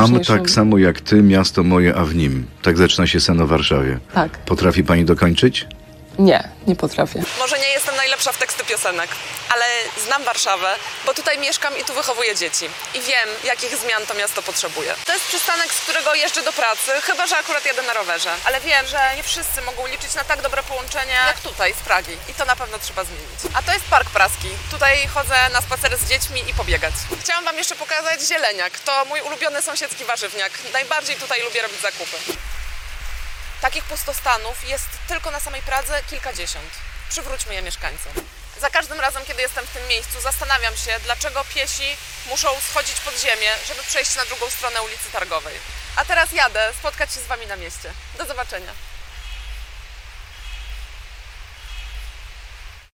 najważniejszym. tak samo jak ty, miasto moje, a w nim. Tak zaczyna się sen o Warszawie. Tak. Potrafi pani dokończyć? Nie, nie potrafię. Może nie jestem najlepsza w teksty piosenek, ale znam Warszawę, bo tutaj mieszkam i tu wychowuję dzieci. I wiem, jakich zmian to miasto potrzebuje. To jest przystanek, z którego jeżdżę do pracy, chyba że akurat jadę na rowerze. Ale wiem, że nie wszyscy mogą liczyć na tak dobre połączenie jak tutaj, z Pragi. I to na pewno trzeba zmienić. A to jest Park Praski. Tutaj chodzę na spacer z dziećmi i pobiegać. Chciałam Wam jeszcze pokazać zieleniak. To mój ulubiony sąsiedzki warzywniak. Najbardziej tutaj lubię robić zakupy. Takich pustostanów jest tylko na samej Pradze kilkadziesiąt. Przywróćmy je mieszkańcom. Za każdym razem, kiedy jestem w tym miejscu, zastanawiam się, dlaczego piesi muszą schodzić pod ziemię, żeby przejść na drugą stronę ulicy Targowej. A teraz jadę spotkać się z Wami na mieście. Do zobaczenia.